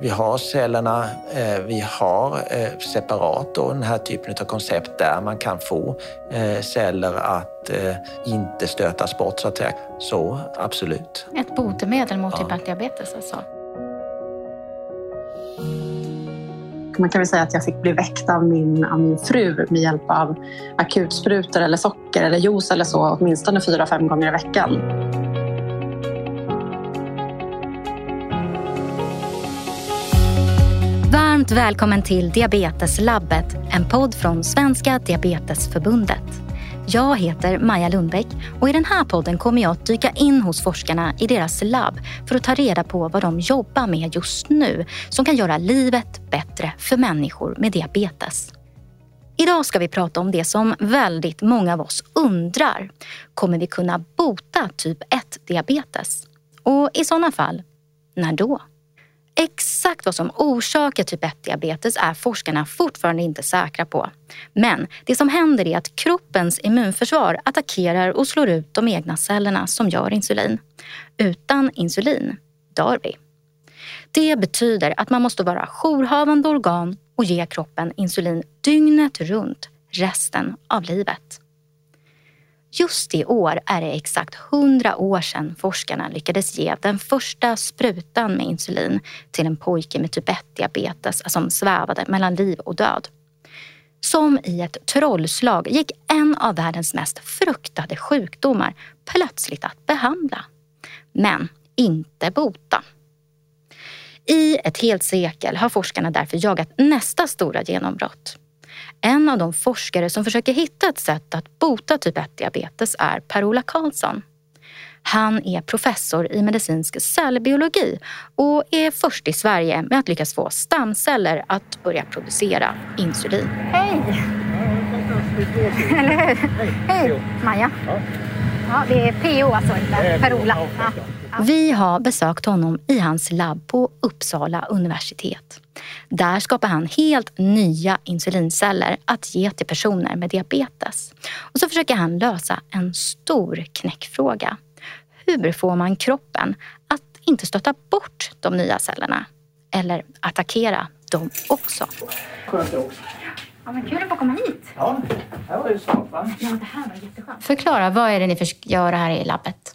Vi har cellerna, eh, vi har eh, separat då, den här typen av koncept där man kan få eh, celler att inte stötas bort så att säga. Så absolut. Ett botemedel mot ja. typ diabetes alltså? Man kan väl säga att jag fick bli väckt av min, av min fru med hjälp av akutsprutor eller socker eller juice eller så åtminstone fyra, fem gånger i veckan. Varmt välkommen till Diabeteslabbet, en podd från Svenska Diabetesförbundet. Jag heter Maja Lundbäck och i den här podden kommer jag att dyka in hos forskarna i deras labb för att ta reda på vad de jobbar med just nu som kan göra livet bättre för människor med diabetes. Idag ska vi prata om det som väldigt många av oss undrar. Kommer vi kunna bota typ 1-diabetes? Och i sådana fall, när då? Exakt vad som orsakar typ 1-diabetes är forskarna fortfarande inte säkra på. Men det som händer är att kroppens immunförsvar attackerar och slår ut de egna cellerna som gör insulin. Utan insulin dör vi. Det betyder att man måste vara jourhavande organ och ge kroppen insulin dygnet runt resten av livet. Just i år är det exakt 100 år sedan forskarna lyckades ge den första sprutan med insulin till en pojke med typ 1-diabetes som svävade mellan liv och död. Som i ett trollslag gick en av världens mest fruktade sjukdomar plötsligt att behandla. Men inte bota. I ett helt sekel har forskarna därför jagat nästa stora genombrott. En av de forskare som försöker hitta ett sätt att bota typ 1-diabetes är Per-Ola Karlsson. Han är professor i medicinsk cellbiologi och är först i Sverige med att lyckas få stamceller att börja producera insulin. Hej! Eller hur? Hej, Maja. Ja, det är PO alltså, inte Per-Ola. Ja. Vi har besökt honom i hans labb på Uppsala universitet. Där skapar han helt nya insulinceller att ge till personer med diabetes. Och så försöker han lösa en stor knäckfråga. Hur får man kroppen att inte stöta bort de nya cellerna? Eller attackera dem också? Ja, men kul att få komma hit. Ja, det var ju smart va? Ja, det här var jätteskönt. Förklara, vad är det ni försöker göra här i labbet?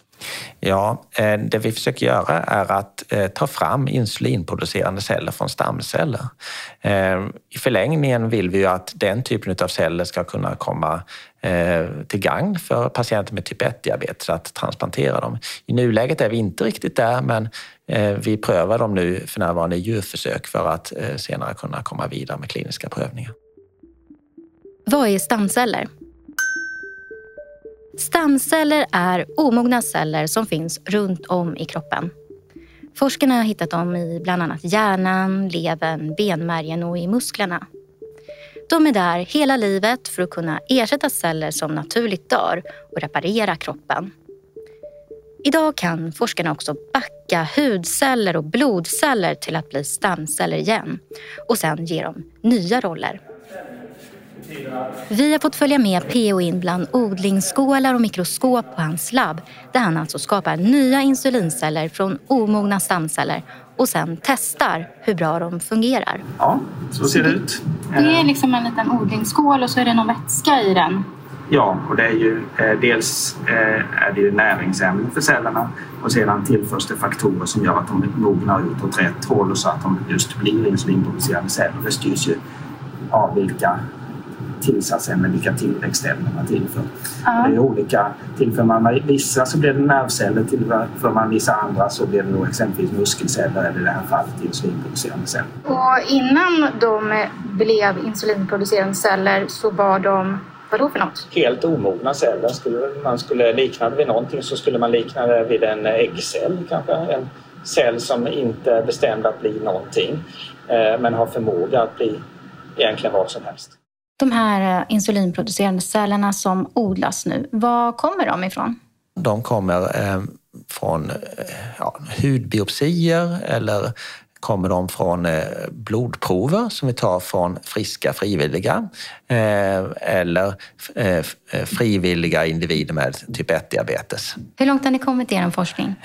Ja, eh, det vi försöker göra är att eh, ta fram insulinproducerande celler från stamceller. Eh, I förlängningen vill vi ju att den typen av celler ska kunna komma till gagn för patienter med typ 1-diabetes att transplantera dem. I nuläget är vi inte riktigt där, men vi prövar dem nu för närvarande i djurförsök för att senare kunna komma vidare med kliniska prövningar. Vad är stamceller? Stamceller är omogna celler som finns runt om i kroppen. Forskarna har hittat dem i bland annat hjärnan, levern, benmärgen och i musklerna. De är där hela livet för att kunna ersätta celler som naturligt dör och reparera kroppen. Idag kan forskarna också backa hudceller och blodceller till att bli stamceller igen och sen ge dem nya roller. Vi har fått följa med PO in bland odlingsskålar och mikroskop på hans labb där han alltså skapar nya insulinceller från omogna stamceller och sen testar hur bra de fungerar. Ja, så ser det ut. Det är liksom en liten odlingsskål och så är det någon vätska i den. Ja, och det är ju eh, dels eh, är det ju näringsämnen för cellerna och sedan tillförs det faktorer som gör att de mognar ut åt rätt håll så att de just blir insulinproducerande celler. Det styrs ju av vilka tillsatsämnen, vilka tillväxtämnen man tillför. Ja. Det är olika. Tillför man vissa så blir det nervceller, tillför man vissa andra så blir det nog exempelvis muskelceller eller i det här fallet insulinproducerande celler. Och innan de blev insulinproducerande celler så var de Vadå för något? Helt omogna celler. Skulle man skulle likna det vid någonting så skulle man likna det vid en äggcell kanske. En cell som inte är bestämd att bli någonting eh, men har förmåga att bli egentligen vad som helst. De här eh, insulinproducerande cellerna som odlas nu, var kommer de ifrån? De kommer eh, från eh, ja, hudbiopsier eller kommer de från eh, blodprover som vi tar från friska frivilliga eh, eller eh, frivilliga individer med typ 1-diabetes. Hur långt har ni kommit i er forskning?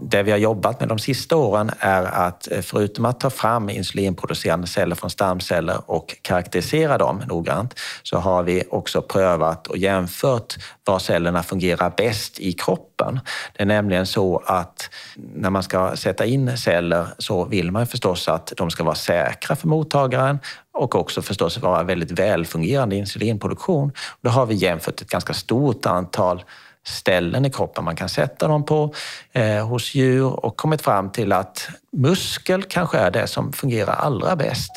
Det vi har jobbat med de sista åren är att eh, förutom att ta fram insulinproducerande celler från stamceller och karaktärisera dem noggrant så har vi också prövat och jämfört var cellerna fungerar bäst i kroppen. Det är nämligen så att när man ska sätta in celler så vill man förstås att de ska vara säkra för mottagaren och också förstås vara väldigt välfungerande insulinproduktion. Då har vi jämfört ett ganska stort antal ställen i kroppen man kan sätta dem på eh, hos djur och kommit fram till att muskel kanske är det som fungerar allra bäst.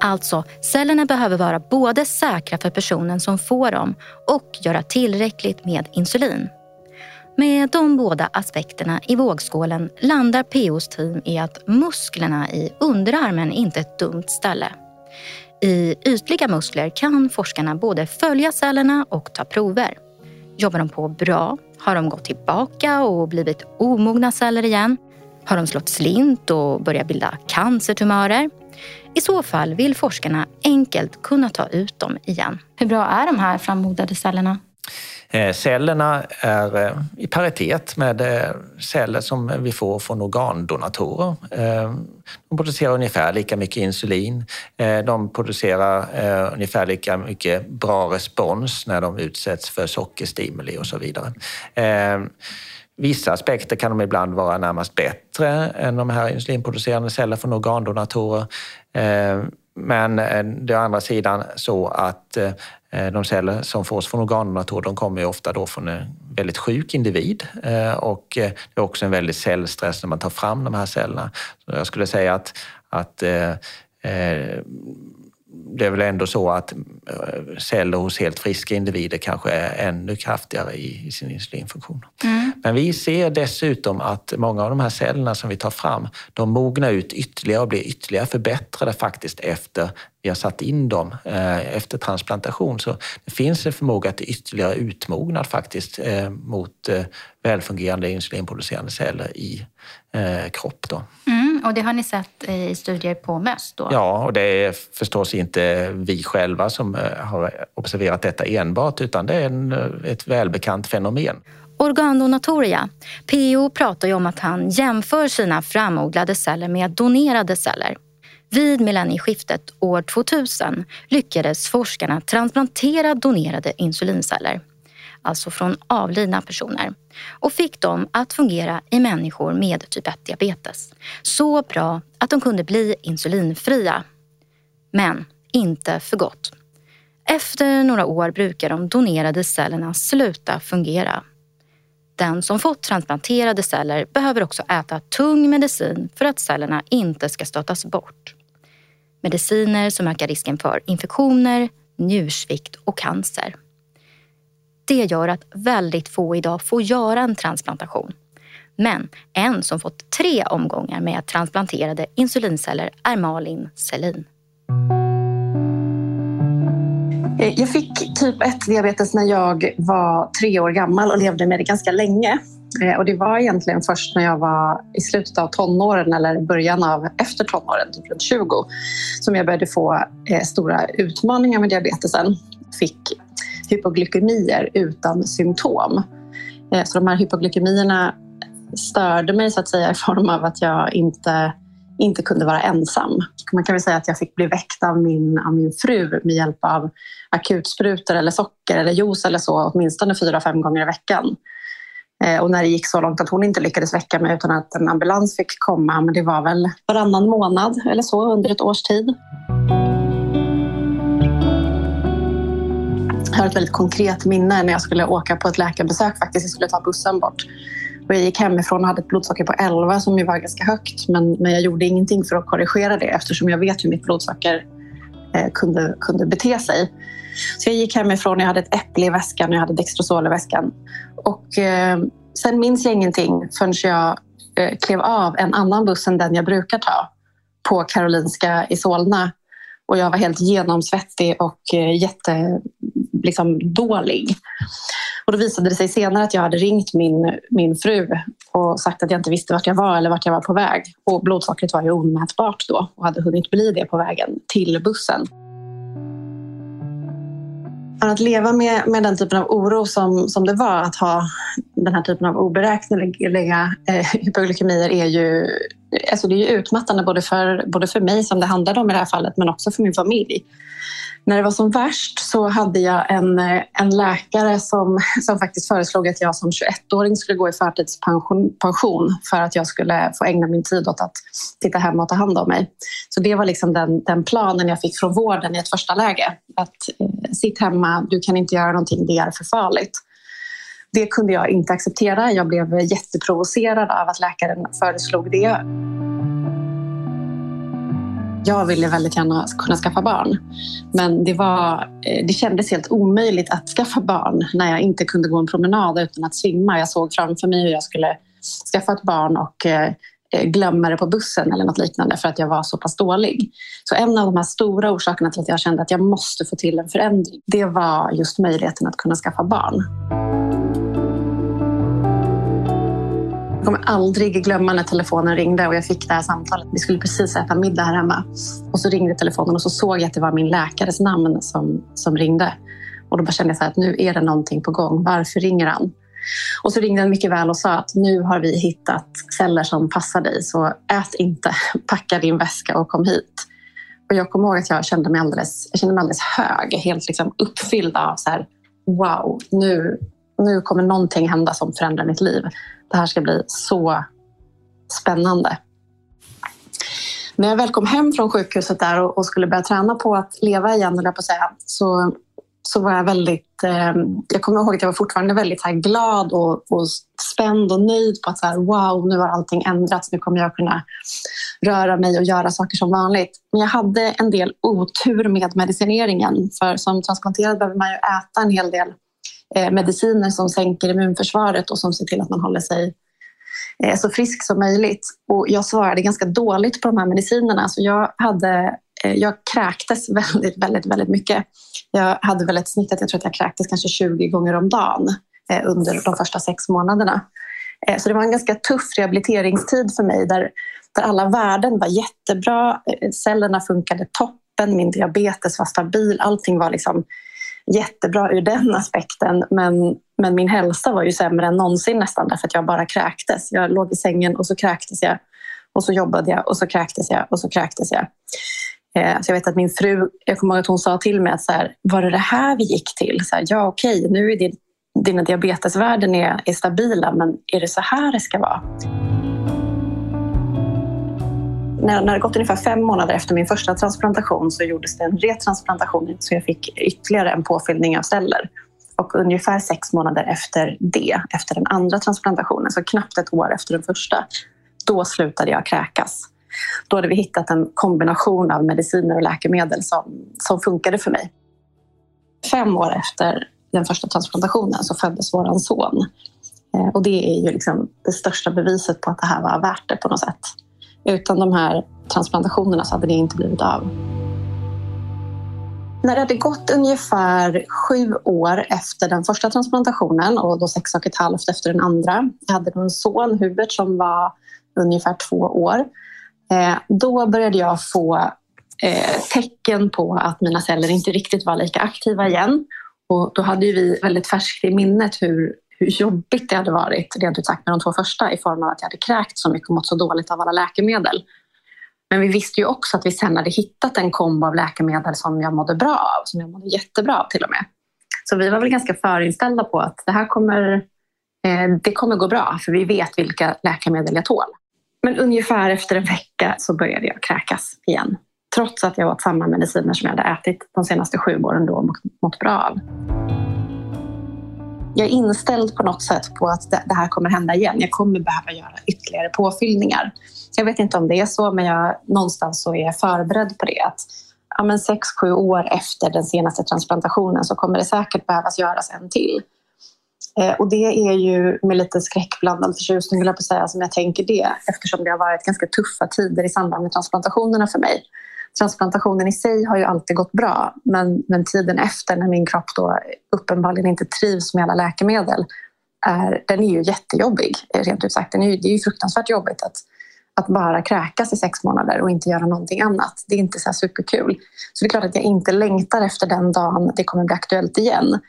Alltså, cellerna behöver vara både säkra för personen som får dem och göra tillräckligt med insulin. Med de båda aspekterna i vågskålen landar POs team i att musklerna i underarmen inte är ett dumt ställe. I ytliga muskler kan forskarna både följa cellerna och ta prover. Jobbar de på bra? Har de gått tillbaka och blivit omogna celler igen? Har de slått slint och börjat bilda cancertumörer? I så fall vill forskarna enkelt kunna ta ut dem igen. Hur bra är de här frammodade cellerna? Eh, cellerna är eh, i paritet med eh, celler som vi får från organdonatorer. De producerar ungefär lika mycket insulin. De producerar ungefär lika mycket bra respons när de utsätts för sockerstimuli och så vidare. Vissa aspekter kan de ibland vara närmast bättre än de här insulinproducerande cellerna från organdonatorer. Men eh, det är å andra sidan så att eh, de celler som fås från organdonatorer de kommer ju ofta då från en väldigt sjuk individ eh, och det är också en väldig cellstress när man tar fram de här cellerna. Så jag skulle säga att, att det är väl ändå så att celler hos helt friska individer kanske är ännu kraftigare i, sin insulinfunktion. Mm. Men vi ser dessutom att många av de här cellerna som vi tar fram, de mognar ut ytterligare och blir ytterligare förbättrade faktiskt efter vi har satt in dem eh, efter transplantation. Så det finns en förmåga till ytterligare utmognad faktiskt eh, mot eh, välfungerande insulinproducerande celler i kropp. Då. Mm, och det har ni sett i studier på möss? Då? Ja, och det är förstås inte vi själva som har observerat detta enbart utan det är en, ett välbekant fenomen. Organdonatoria. PO pratar ju om att han jämför sina framodlade celler med donerade celler. Vid millennieskiftet år 2000 lyckades forskarna transplantera donerade insulinceller, alltså från avlidna personer, och fick dem att fungera i människor med typ 1-diabetes. Så bra att de kunde bli insulinfria. Men inte för gott. Efter några år brukar de donerade cellerna sluta fungera. Den som fått transplanterade celler behöver också äta tung medicin för att cellerna inte ska stötas bort mediciner som ökar risken för infektioner, njursvikt och cancer. Det gör att väldigt få idag får göra en transplantation. Men en som fått tre omgångar med transplanterade insulinceller är Malin Selin. Eh, jag fick typ 1-diabetes när jag var tre år gammal och levde med det ganska länge. Eh, och det var egentligen först när jag var i slutet av tonåren eller början av efter tonåren, typ runt 20, som jag började få eh, stora utmaningar med diabetesen. Fick hypoglykemier utan symptom. Eh, så de här hypoglykemierna störde mig så att säga i form av att jag inte, inte kunde vara ensam. Man kan väl säga att jag fick bli väckt av min, av min fru med hjälp av akutsprutor eller socker eller juice eller så åtminstone fyra, fem gånger i veckan. Eh, och när det gick så långt att hon inte lyckades väcka mig utan att en ambulans fick komma, men det var väl varannan månad eller så under ett års tid. Har ett väldigt konkret minne när jag skulle åka på ett läkarbesök faktiskt. Jag skulle ta bussen bort. Och jag gick hemifrån och hade ett blodsocker på 11 som ju var ganska högt. Men, men jag gjorde ingenting för att korrigera det eftersom jag vet hur mitt blodsocker eh, kunde, kunde bete sig. Så jag gick hemifrån, jag hade ett äpple i väskan och jag hade Dextrosol i väskan. Och eh, sen minns jag ingenting förrän jag eh, klev av en annan buss än den jag brukar ta på Karolinska i Solna. Och jag var helt genomsvettig och eh, jätte, liksom, dålig. Och då visade det sig senare att jag hade ringt min, min fru och sagt att jag inte visste vart jag var eller vart jag var på väg. Och blodsockret var ju omätbart då och hade hunnit bli det på vägen till bussen. Att leva med, med den typen av oro som, som det var att ha den här typen av oberäkneliga eh, hypoglykemier är ju, alltså det är ju utmattande både för, både för mig som det handlade om i det här fallet men också för min familj. När det var som värst så hade jag en, eh, en läkare som, som faktiskt föreslog att jag som 21-åring skulle gå i förtidspension för att jag skulle få ägna min tid åt att sitta hemma och ta hand om mig. Så det var liksom den, den planen jag fick från vården i ett första läge. Att eh, sitt hemma, du kan inte göra någonting, det är för farligt. Det kunde jag inte acceptera. Jag blev jätteprovocerad av att läkaren föreslog det. Jag ville väldigt gärna kunna skaffa barn. Men det, var, eh, det kändes helt omöjligt att skaffa barn när jag inte kunde gå en promenad utan att svimma. Jag såg framför mig hur jag skulle skaffa ett barn och eh, eh, glömma det på bussen eller något liknande för att jag var så pass dålig. Så en av de här stora orsakerna till att jag kände att jag måste få till en förändring, det var just möjligheten att kunna skaffa barn. Jag kommer aldrig glömma när telefonen ringde och jag fick det här samtalet. Vi skulle precis äta middag här hemma. Och så ringde telefonen och så såg jag att det var min läkares namn som, som ringde. Och då bara kände jag så att nu är det någonting på gång. Varför ringer han? Och så ringde han mycket väl och sa att nu har vi hittat celler som passar dig så ät inte, packa din väska och kom hit. Och jag kommer ihåg att jag kände mig alldeles, jag kände mig alldeles hög, helt liksom uppfylld av så här, wow, nu, nu kommer någonting hända som förändrar mitt liv. Det här ska bli så spännande. När jag väl kom hem från sjukhuset där och, skulle börja träna på att leva igen, på säga, så, så var jag väldigt... Eh, jag kommer ihåg att jag var fortfarande väldigt här, glad och, och spänd och nöjd på att så här, wow, nu har allting ändrats. Nu kommer jag kunna röra mig och göra saker som vanligt. Men jag hade en del otur med medicineringen. För som transplanterad behöver man ju äta en hel del Eh, mediciner som sänker immunförsvaret och som ser till att man håller sig eh, så frisk som möjligt. Och jag svarade ganska dåligt på de här medicinerna. Så jag, hade, eh, jag kräktes väldigt, väldigt, väldigt mycket. Jag hade väl ett snitt att jag tror att jag kräktes kanske 20 gånger om dagen under de första sex månaderna. Så det var en ganska tuff rehabiliteringstid för mig där, där alla värden var jättebra. Cellerna funkade toppen, min diabetes var stabil. Allting var liksom jättebra ur den aspekten. Men, men min hälsa var ju sämre än någonsin nästan därför att jag bara kräktes. Jag låg i sängen och så kräktes jag. Och så jobbade jag och så kräktes jag och så kräktes jag. Eh, så jag vet att min fru, jag kommer ihåg att hon sa till mig att så här, var det det här vi gick till? Så här, ja okej, nu är din, dina diabetesvärden är, är stabila men är det så här det ska vara? När, när det gått ungefär fem månader efter min första transplantation så gjordes det en retransplantation så jag fick ytterligare en påfyllning av celler. Och ungefär sex månader efter det, efter den andra transplantationen, så knappt ett år efter den första, då slutade jag kräkas. Då hade vi hittat en kombination av mediciner och läkemedel som, som funkade för mig. Fem år efter den första transplantationen så föddes vår son. Eh, och det är ju liksom det största beviset på att det här var värt det på något sätt. Utan de här transplantationerna så hade det inte blivit av. När det hade gått ungefär sju år efter den första transplantationen och då sex och ett halvt efter den andra. Jag hade en son, Hubert, som var ungefär två år. Eh, då började jag få eh, tecken på att mina celler inte riktigt var lika aktiva igen. Och då hade vi väldigt färskt i minnet hur hur jobbigt det hade varit, rent ut sagt, med de två första i form av att jag hade kräkt så mycket och mått så dåligt av alla läkemedel. Men vi visste ju också att vi sen hade hittat en kombo av läkemedel som jag mådde bra av, som jag mådde jättebra av till och med. Så vi var väl ganska förinställda på att det här kommer, eh, det kommer gå bra, för vi vet vilka läkemedel jag tål. Men ungefär efter en vecka så började jag kräkas igen. Trots att jag åt samma mediciner som jag hade ätit de senaste sju åren då och mått bra av jag är inställd på något sätt på att det här kommer hända igen. Jag kommer behöva göra ytterligare påfyllningar. Jag vet inte om det är så, men jag, någonstans så är jag förberedd på det. Att, ja, men sex, sju år efter den senaste transplantationen så kommer det säkert behövas göras en till. Eh, och det är ju med lite skräckblandad förtjusning, jag på säga, som jag tänker det eftersom det har varit ganska tuffa tider i samband med transplantationerna för mig transplantationen i sig har ju alltid gått bra men, men tiden efter när min kropp då uppenbarligen inte trivs med alla läkemedel är, den är ju jättejobbig, rent ut sagt. Den är ju, det är ju fruktansvärt jobbigt att, att bara kräkas i sex månader och inte göra någonting annat. Det är inte så superkul. Så det är klart att jag inte längtar efter den dagen det kommer bli aktuellt igen.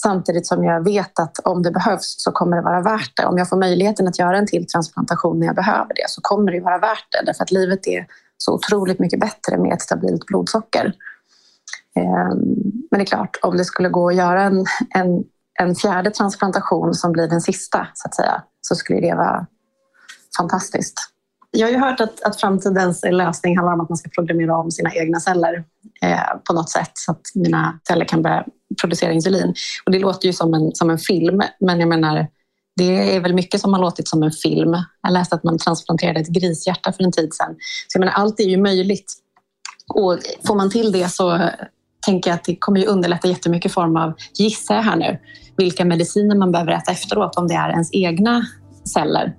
Samtidigt som jag vet att om det behövs så kommer det vara värt det. Om jag får möjligheten att göra en till transplantation när jag behöver det så kommer det vara värt det. Därför att livet är så otroligt mycket bättre med ett stabilt blodsocker. Ehm, men det är klart, om det skulle gå att göra en, en, en fjärde transplantation som blir den sista så att säga, så skulle det vara fantastiskt. Jag har ju hört att, att framtidens lösning handlar om att man ska programmera om sina egna celler eh, på något sätt så att mina celler kan börja producera insulin. Och det låter ju som en, som en film, men jag menar det är väl mycket som har låtit som en film. Jag läste att man transplanterade ett grishjärta för en tid sedan. Så jag menar, allt är ju möjligt. Och får man till det så tänker jag att det kommer ju underlätta jättemycket i form av, gissar jag här nu, vilka mediciner man behöver äta efteråt om det är ens egna celler.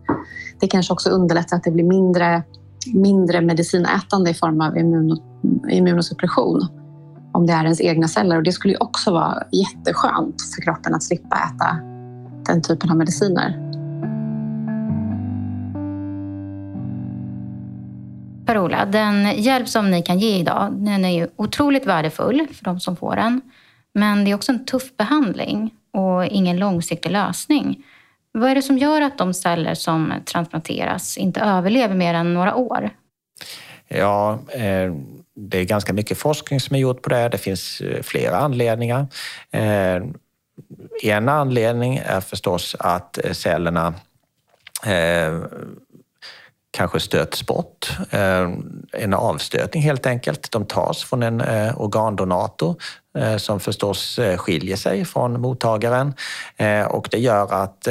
Det kanske också underlättar att det blir mindre, mindre medicinätande i form av immun, immunosuppression om det är ens egna celler. Och det skulle ju också vara jätteskönt för kroppen att slippa äta den typen av mediciner. Per-Ola, den hjälp som ni kan ge idag den är ju otroligt värdefull för de som får den. Men det är också en tuff behandling och ingen långsiktig lösning. Vad är det som gör att de celler som transplanteras inte överlever mer än några år? Ja, eh, det är ganska mycket forskning som är gjord på det. Det finns eh, flera anledningar. En anledning är förstås att eh, cellerna eh, kanske stöts bort. Eh, en avstötning helt enkelt. De tas från en organdonator som förstås skiljer sig från mottagaren och det gör att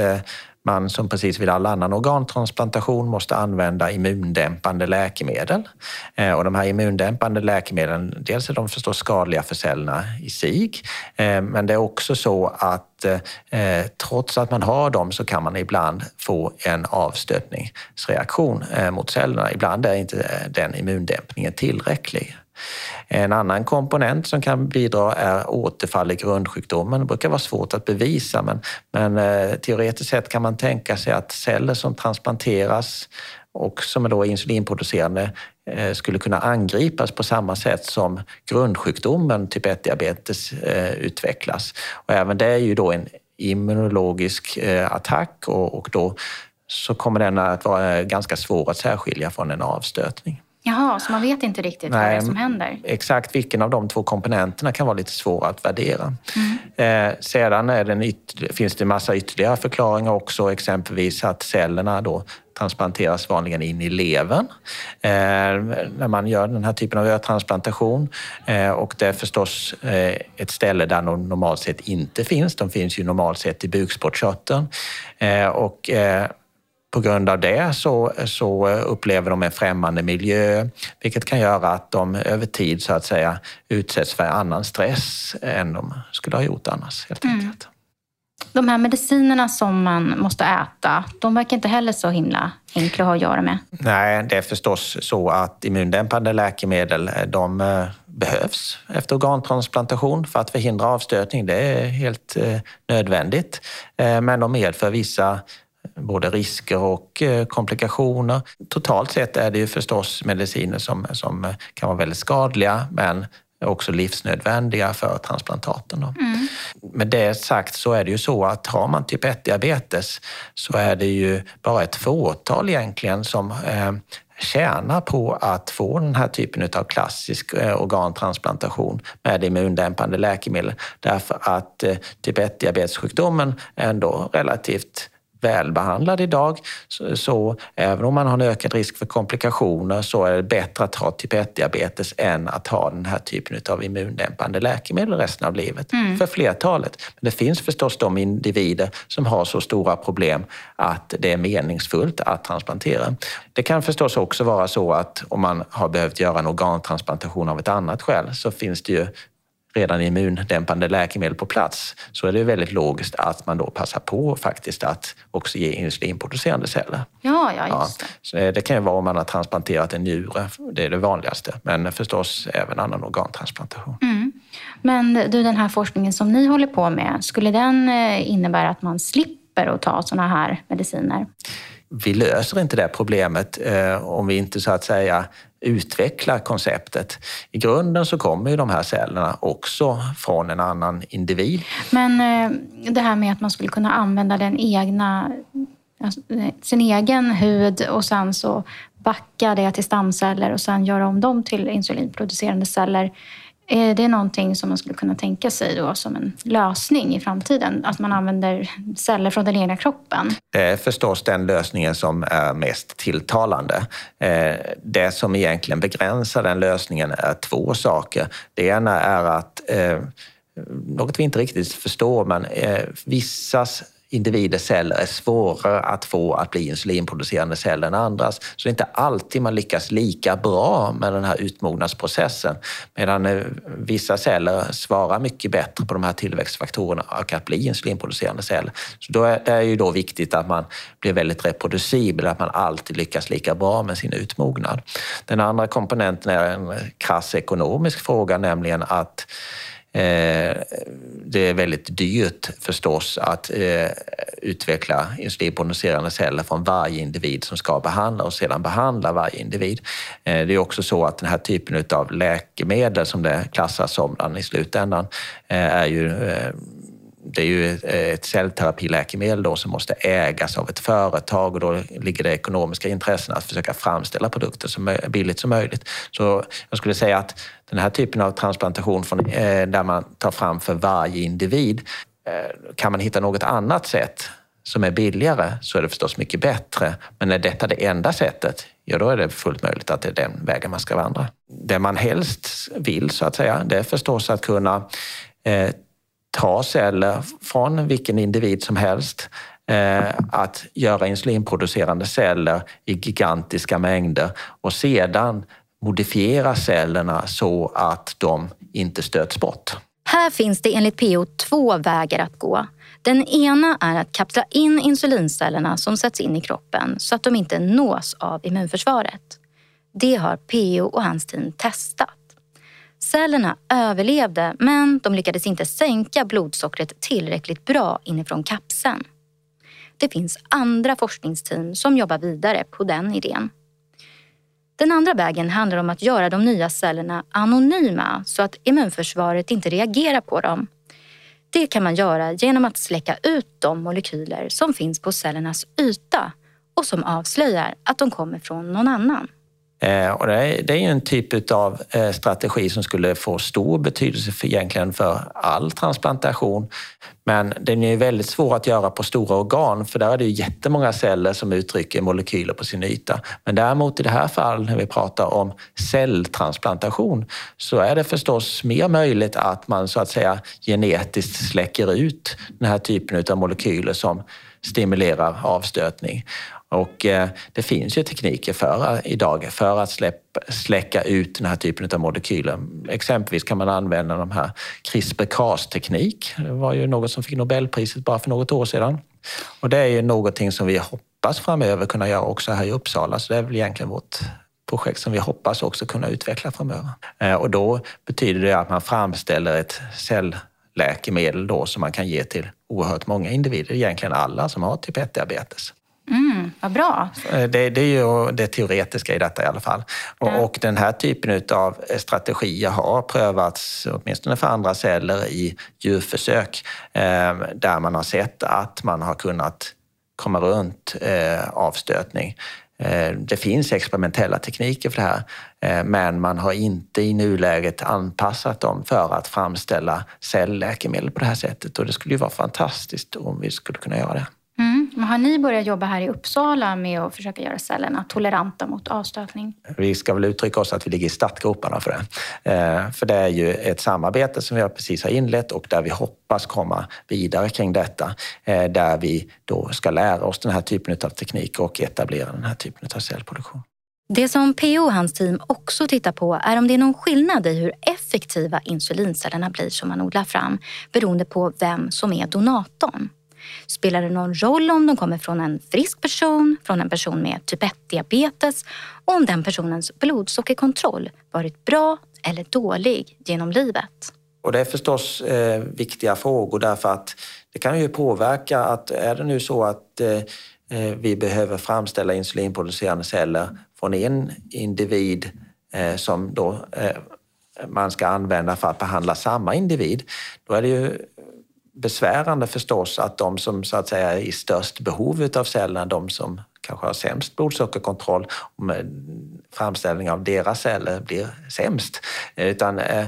man som precis vid all annan organtransplantation måste använda immundämpande läkemedel. Eh, och de här immundämpande läkemedlen, dels är de förstås skadliga för cellerna i sig, eh, men det är också så att eh, trots att man har dem så kan man ibland få en avstötningsreaktion mot cellerna. Ibland är inte den immundämpningen tillräcklig. En annan komponent som kan bidra är återfall i grundsjukdomen. Det brukar vara svårt att bevisa men, men eh, teoretiskt sett kan man tänka sig att celler som transplanteras och som är då insulinproducerande eh, skulle kunna angripas på samma sätt som grundsjukdomen typ 1-diabetes eh, utvecklas. Och även det är ju då en immunologisk eh, attack och, och då så kommer den att vara eh, ganska svår att särskilja från en avstötning. Jaha, så man vet inte riktigt Nej, vad det är som händer? Exakt vilken av de två komponenterna kan vara lite svår att värdera. Mm. Eh, sedan det finns det massa ytterligare förklaringar också, exempelvis att cellerna då transplanteras vanligen in i levern eh, när man gör den här typen av ötransplantation. Eh, och det är förstås eh, ett ställe där de normalt sett inte finns. De finns ju normalt sett i bukspottkörteln. Eh, och, eh, på grund av det så, så upplever de en främmande miljö, vilket kan göra att de över tid så att säga utsätts för annan stress än de skulle ha gjort annars. helt mm. enkelt. De här medicinerna som man måste äta, de verkar inte heller så himla enkla att ha att göra med. Nej, det är förstås så att immundämpande läkemedel de eh, behövs efter organtransplantation för att förhindra avstötning. Det är helt eh, nödvändigt. Eh, men de medför vissa både risker och eh, komplikationer. Totalt sett är det ju förstås mediciner som, som kan vara väldigt skadliga men också livsnödvändiga för transplantaten. Mm. Med det sagt så är det ju så att har man typ 1-diabetes så är det ju bara ett fåtal egentligen som eh, tjänar på att få den här typen av klassisk eh, organtransplantation med immundämpande läkemedel. Därför att eh, typ 1-diabetessjukdomen är ändå relativt välbehandlad idag. Så, så, även om man har en ökad risk för komplikationer så är det bättre att ha typ 1-diabetes än att ha den här typen av immundämpande läkemedel resten av livet. Mm. För flertalet. Men det finns förstås de individer som har så stora problem att det är meningsfullt att transplantera. Det kan förstås också vara så att om man har behövt göra en organtransplantation av ett annat skäl så finns det ju redan immundämpande läkemedel på plats så är det väldigt logiskt att man då passar på faktiskt att också ge insulinproducerande celler. Ja, ja, just det. Ja, så det kan ju vara om man har transplanterat en njure, det är det vanligaste, men förstås även annan organtransplantation. Mm. Men du, den här forskningen som ni håller på med, skulle den eh, innebära att man slipper att ta sådana här mediciner? Vi löser inte det problemet eh, om vi inte så att säga utvecklar konceptet. I grunden så kommer ju de här cellerna också från en annan individ. Men eh, det här med att man skulle kunna använda den egna, alltså, sin egen hud och sen så backa det till stamceller och sen göra om dem till insulinproducerande celler. Är det någonting som man skulle kunna tänka sig då som en lösning i framtiden? Att man använder celler från den egna kroppen? Det är förstås den lösningen som är mest tilltalande. Eh, det som egentligen begränsar den lösningen är två saker. Det ena är att eh, något vi inte riktigt förstår, men eh, vissas individers celler är svårare att få att bli insulinproducerande celler än andras. Så det är inte alltid man lyckas lika bra med den här utmognadsprocessen. Medan eh, vissa celler svarar mycket bättre på de här tillväxtfaktorerna och att bli insulinproducerande celler. Så då är det är ju då viktigt att man blir väldigt reproducibel, att man alltid lyckas lika bra med sin utmognad. Den andra komponenten är en krass ekonomisk fråga, nämligen att Eh, det är väldigt dyrt förstås att eh, utveckla insulinproducerande celler från varje individ som ska behandla och sedan behandla varje individ. Eh, det är också så att den här typen av läkemedel som det klassas som i slutändan är ju det är ju ett cellterapiläkemedel då som måste ägas av ett företag och då ligger det ekonomiska intressen att försöka framställa produkter så billigt som möjligt. Så jag skulle säga att den här typen av transplantation från, eh, där man tar fram för varje individ, eh, kan man hitta något annat sätt som är billigare så är det förstås mycket bättre. Men är detta det enda sättet, ja då är det fullt möjligt att det är den vägen man ska vandra. Det man helst vill så att säga, det är förstås att kunna eh, ta celler från vilken individ som helst, eh, att göra insulinproducerande celler i gigantiska mängder och sedan modifiera cellerna så att de inte stöts bort. Här finns det enligt PO två vägar att gå. Den ena är att kapsla in insulincellerna som sätts in i kroppen så att de inte nås av immunförsvaret. Det har PO och hans team testat. Cellerna överlevde men de lyckades inte sänka blodsockret tillräckligt bra inifrån kapseln. Det finns andra forskningsteam som jobbar vidare på den idén. Den andra vägen handlar om att göra de nya cellerna anonyma så att immunförsvaret inte reagerar på dem. Det kan man göra genom att släcka ut de molekyler som finns på cellernas yta och som avslöjar att de kommer från någon annan. Eh, och det, är, det är en typ av eh, strategi som skulle få stor betydelse för, egentligen för all transplantation. Men den är väldigt svår att göra på stora organ för där är det jättemånga celler som uttrycker molekyler på sin yta. Men däremot i det här fallet när vi pratar om celltransplantation så är det förstås mer möjligt att man så att säga genetiskt släcker ut den här typen av molekyler som stimulerar avstötning. Och eh, det finns ju tekniker för, eh, idag för att släppa, släcka ut den här typen av molekyler. Exempelvis kan man använda de här CRISPR-Cas-teknik. Det var ju något som fick Nobelpriset bara för något år sedan. Och det är ju någonting som vi hoppas framöver kunna göra också här i Uppsala. Så det är väl egentligen vårt projekt som vi hoppas också kunna utveckla framöver. Eh, och då betyder det att man framställer ett cellläkemedel då som man kan ge till oerhört många individer, egentligen alla som har typ 1-diabetes. Mm, vad bra. Eh, det, det, är ju det teoretiska i detta i alla fall. Och, mm. och den här typen av strategier har prövats, åtminstone för andra celler, i djurförsök eh, där man har sett att man har kunnat komma runt eh, avstötning. Eh, det finns experimentella tekniker för det här, eh, men man har inte i nuläget anpassat dem för att framställa cellläkemedel på det här sättet och det skulle ju vara fantastiskt om vi skulle kunna göra det. Men har ni börjat jobba här i Uppsala med att försöka göra cellerna toleranta mot avstötning? Vi ska väl uttrycka oss att vi ligger i startgroparna för det. Eh, för det är ju ett samarbete som vi precis har inlett och där vi hoppas komma vidare kring detta. Eh, där vi då ska lära oss den här typen av teknik och etablera den här typen av cellproduktion. Det som PO och hans team också tittar på är om det är någon skillnad i hur effektiva insulincellerna blir som man odlar fram beroende på vem som är donatorn. Spelar det någon roll om de kommer från en frisk person, från en person med typ 1-diabetes och om den personens blodsockerkontroll varit bra eller dålig genom livet? Och det är förstås eh, viktiga frågor därför att det kan ju påverka att är det nu så att eh, eh vi behöver framställa insulinproducerande celler från en individ eh, som då eh, man ska använda för att behandla samma individ, då är det ju besvärande förstås att de som så att säga är i störst behov av cellerna, de som kanske har sämst blodsockerkontroll, om eh, framställning av deras celler blir sämst. Eh, utan eh,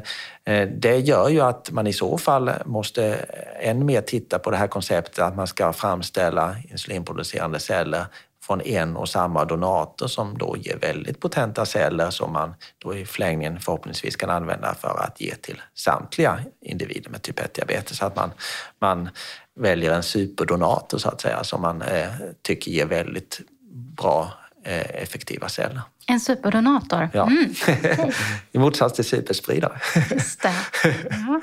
det gör ju att man i så fall måste än mer titta på det här konceptet att man ska framställa insulinproducerande celler från en och samma donator som då ger väldigt potenta celler som man då i förlängningen förhoppningsvis kan använda för att ge till samtliga individer med typ 1-diabetes. Så att man, man väljer en superdonator så att säga som man eh, tycker ger väldigt bra eh, effektiva celler. En superdonator? Ja. Mm. I motsats till superspridare. Just det. Ja.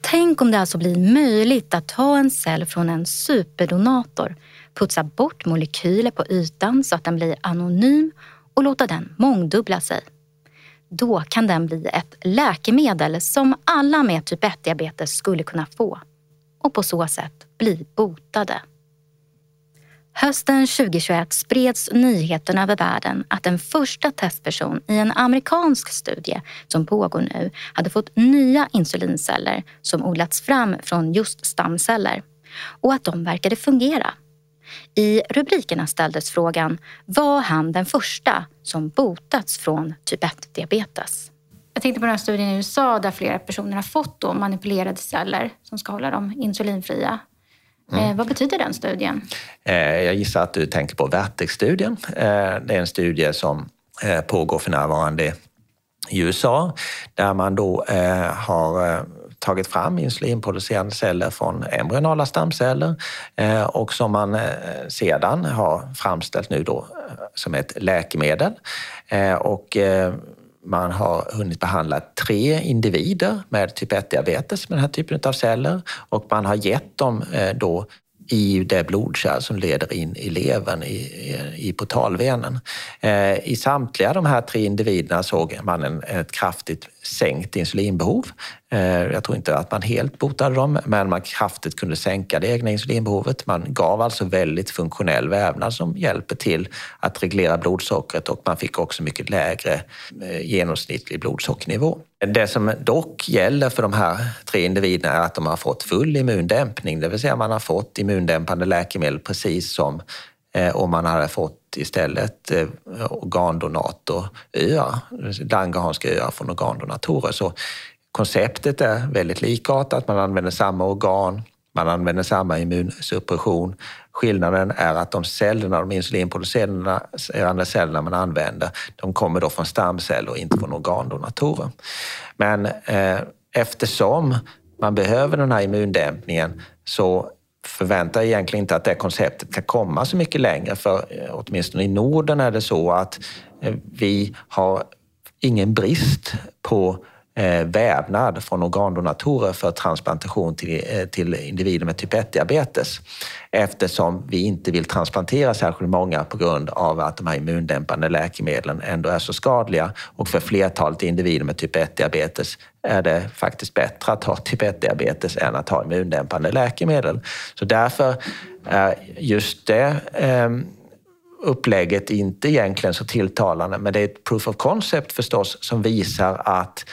Tänk om det alltså blir möjligt att ta en cell från en superdonator putsa bort molekyler på ytan så att den blir anonym och låta den mångdubbla sig. Då kan den bli ett läkemedel som alla med typ 1-diabetes skulle kunna få och på så sätt bli botade. Hösten 2021 spreds nyheten över världen att en första testperson i en amerikansk studie som pågår nu hade fått nya insulinceller som odlats fram från just stamceller och att de verkade fungera. I rubrikerna ställdes frågan, var han den första som botats från typ 1-diabetes? Jag tänkte på den här studien i USA där flera personer har fått då manipulerade celler som ska hålla dem insulinfria. Mm. Eh, vad betyder den studien? Eh, jag gissar att du tänker på Vertex-studien. Eh, det är en studie som eh, pågår för närvarande i USA där man då eh, har eh, tagit fram insulinproducerande celler från embryonala stamceller eh, och som man eh, sedan har framställt nu då eh, som ett läkemedel. Och man har hunnit behandla tre individer med typ 1-diabetes med den här typen av celler och man har gett dem då i det blodkärl som leder in i levern, i, i, i portalvenen. Eh, I samtliga de här tre individerna såg man en, ett kraftigt sänkt insulinbehov. Eh, jag tror inte att man helt botade dem, men man kraftigt kunde sänka det egna insulinbehovet. Man gav alltså väldigt funktionell vävnad som hjälper till att reglera blodsockret och man fick också mycket lägre eh, genomsnittlig blodsockernivå. Det som dock gäller för de här tre individerna är att de har fått full immundämpning, det vill säga man har fått immundämpande läkemedel precis som Eh, om man hade fått istället eh, organdonatoröar, langerhanska öar från organdonatorer. Så konceptet är väldigt likartat, man använder samma organ, man använder samma immunsuppression. Skillnaden är att de cellerna, de insulinproducerande eh, cellerna man använder, de kommer då från stamceller och inte från organdonatorer. Men eh, eftersom man behöver den här immundämpningen så förväntar jag egentligen inte att det konceptet kan komma så mycket längre för eh, åtminstone i Norden är det så att eh, vi har ingen brist på Eh, vävnad från organdonatorer för transplantation till, eh, till individer med typ 1-diabetes eftersom vi inte vill transplantera särskilt många på grund av att de här immundämpande läkemedlen ändå är så skadliga. Och för flertalet individer med typ 1-diabetes är det faktiskt bättre att ha typ 1-diabetes än att ha immundämpande läkemedel. Så därför är just det eh, upplägget inte egentligen så tilltalande, men det är ett proof of concept förstås som visar att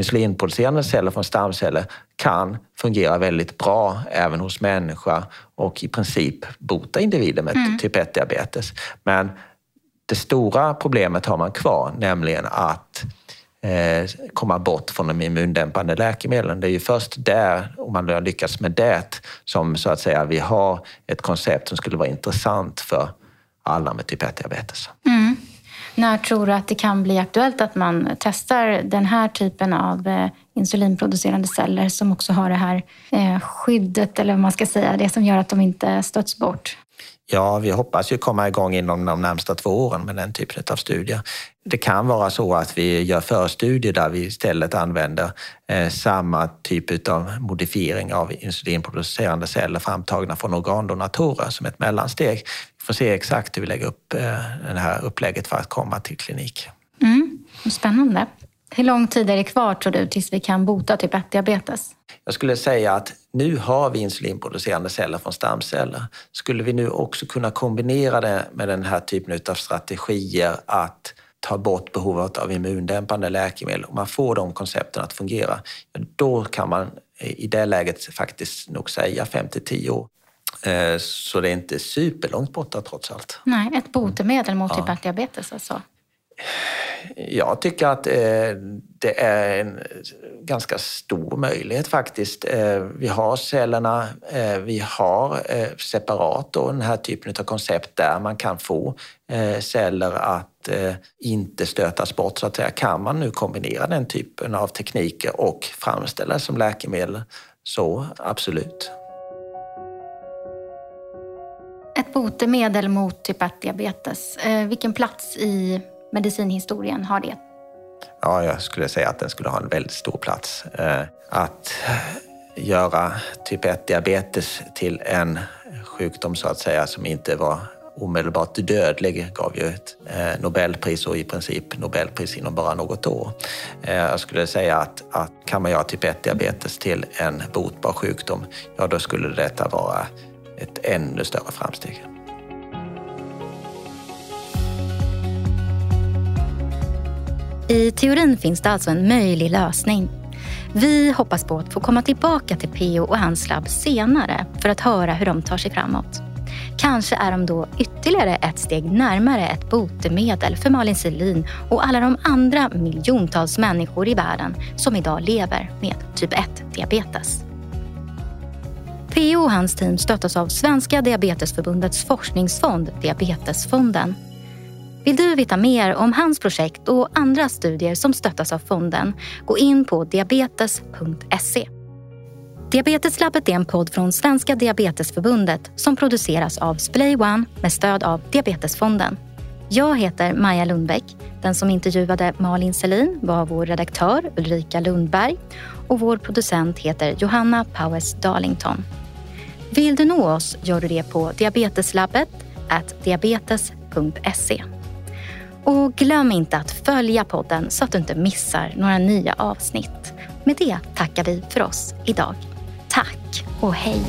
insulinproducerande celler från stamceller kan fungera väldigt bra även hos människa och i princip bota individer med mm. typ 1-diabetes. Men det stora problemet har man kvar, nämligen att eh, komma bort från de immundämpande läkemedlen. Det är ju först där, om man har lyckats med det, som så att säga vi har ett koncept som skulle vara intressant för alla med typ 1-diabetes. Mm. När tror du att det kan bli aktuellt att man testar den här typen av eh, insulinproducerande celler som också har det här eh, skyddet, eller vad man ska säga, det som gör att de inte stöts bort? Ja, vi hoppas ju komma igång inom de närmsta två åren med den typen av studier. Det kan vara så att vi gör förstudier där vi istället använder eh, samma typ av modifiering av insulinproducerande celler framtagna från organdonatorer som ett mellansteg. Vi får se exakt hur vi lägger upp eh, det här upplägget för att komma till klinik. Mm, spännande. Hur lång tid är det kvar tror du tills vi kan bota typ 1-diabetes? Jag skulle säga att nu har vi insulinproducerande celler från stamceller. Skulle vi nu också kunna kombinera det med den här typen av strategier att ta bort behovet av immundämpande läkemedel och man får de koncepten att fungera, då kan man i det läget faktiskt nog säga 5 till 10 år. Eh, så det är inte superlångt borta trots allt. Nej, ett botemedel mot typ 1-diabetes alltså? Jag tycker att eh, det är en ganska stor möjlighet faktiskt. Eh, vi har cellerna, eh, vi har eh, separat då, den här typen av koncept där man kan få eh, celler att eh, inte stötas bort så att säga. Kan man nu kombinera den typen av tekniker och framställa som läkemedel så absolut. Ett botemedel mot typ 1-diabetes, vilken plats i medicinhistorien har det? Ja, jag skulle säga att den skulle ha en väldigt stor plats. Eh, att göra typ 1-diabetes till en sjukdom så att säga som inte var omedelbart dödlig gav ju ett eh, Nobelpris och i princip Nobelpris inom bara något år. Eh, jag skulle säga att, att kan man göra typ 1-diabetes till en botbar sjukdom, ja då skulle detta vara ett ännu större framsteg. I teorin finns det alltså en möjlig lösning. Vi hoppas på att få komma tillbaka till PO och hans labb senare för att höra hur de tar sig framåt. Kanske är de då ytterligare ett steg närmare ett botemedel för Malin Selin och alla de andra miljontals människor i världen som idag lever med typ 1-diabetes. PO och hans team stöttas av Svenska Diabetesförbundets forskningsfond Diabetesfonden vill du veta mer om hans projekt och andra studier som stöttas av fonden, gå in på diabetes.se. Diabeteslabbet är en podd från Svenska Diabetesförbundet som produceras av Splay One med stöd av Diabetesfonden. Jag heter Maja Lundbäck. Den som intervjuade Malin Selin var vår redaktör Ulrika Lundberg och vår producent heter Johanna Powers Darlington. Vill du nå oss gör du det på diabeteslabbet diabetes.se. Och glöm inte att följa podden så att du inte missar några nya avsnitt. Med det tackar vi för oss idag. Tack och hej!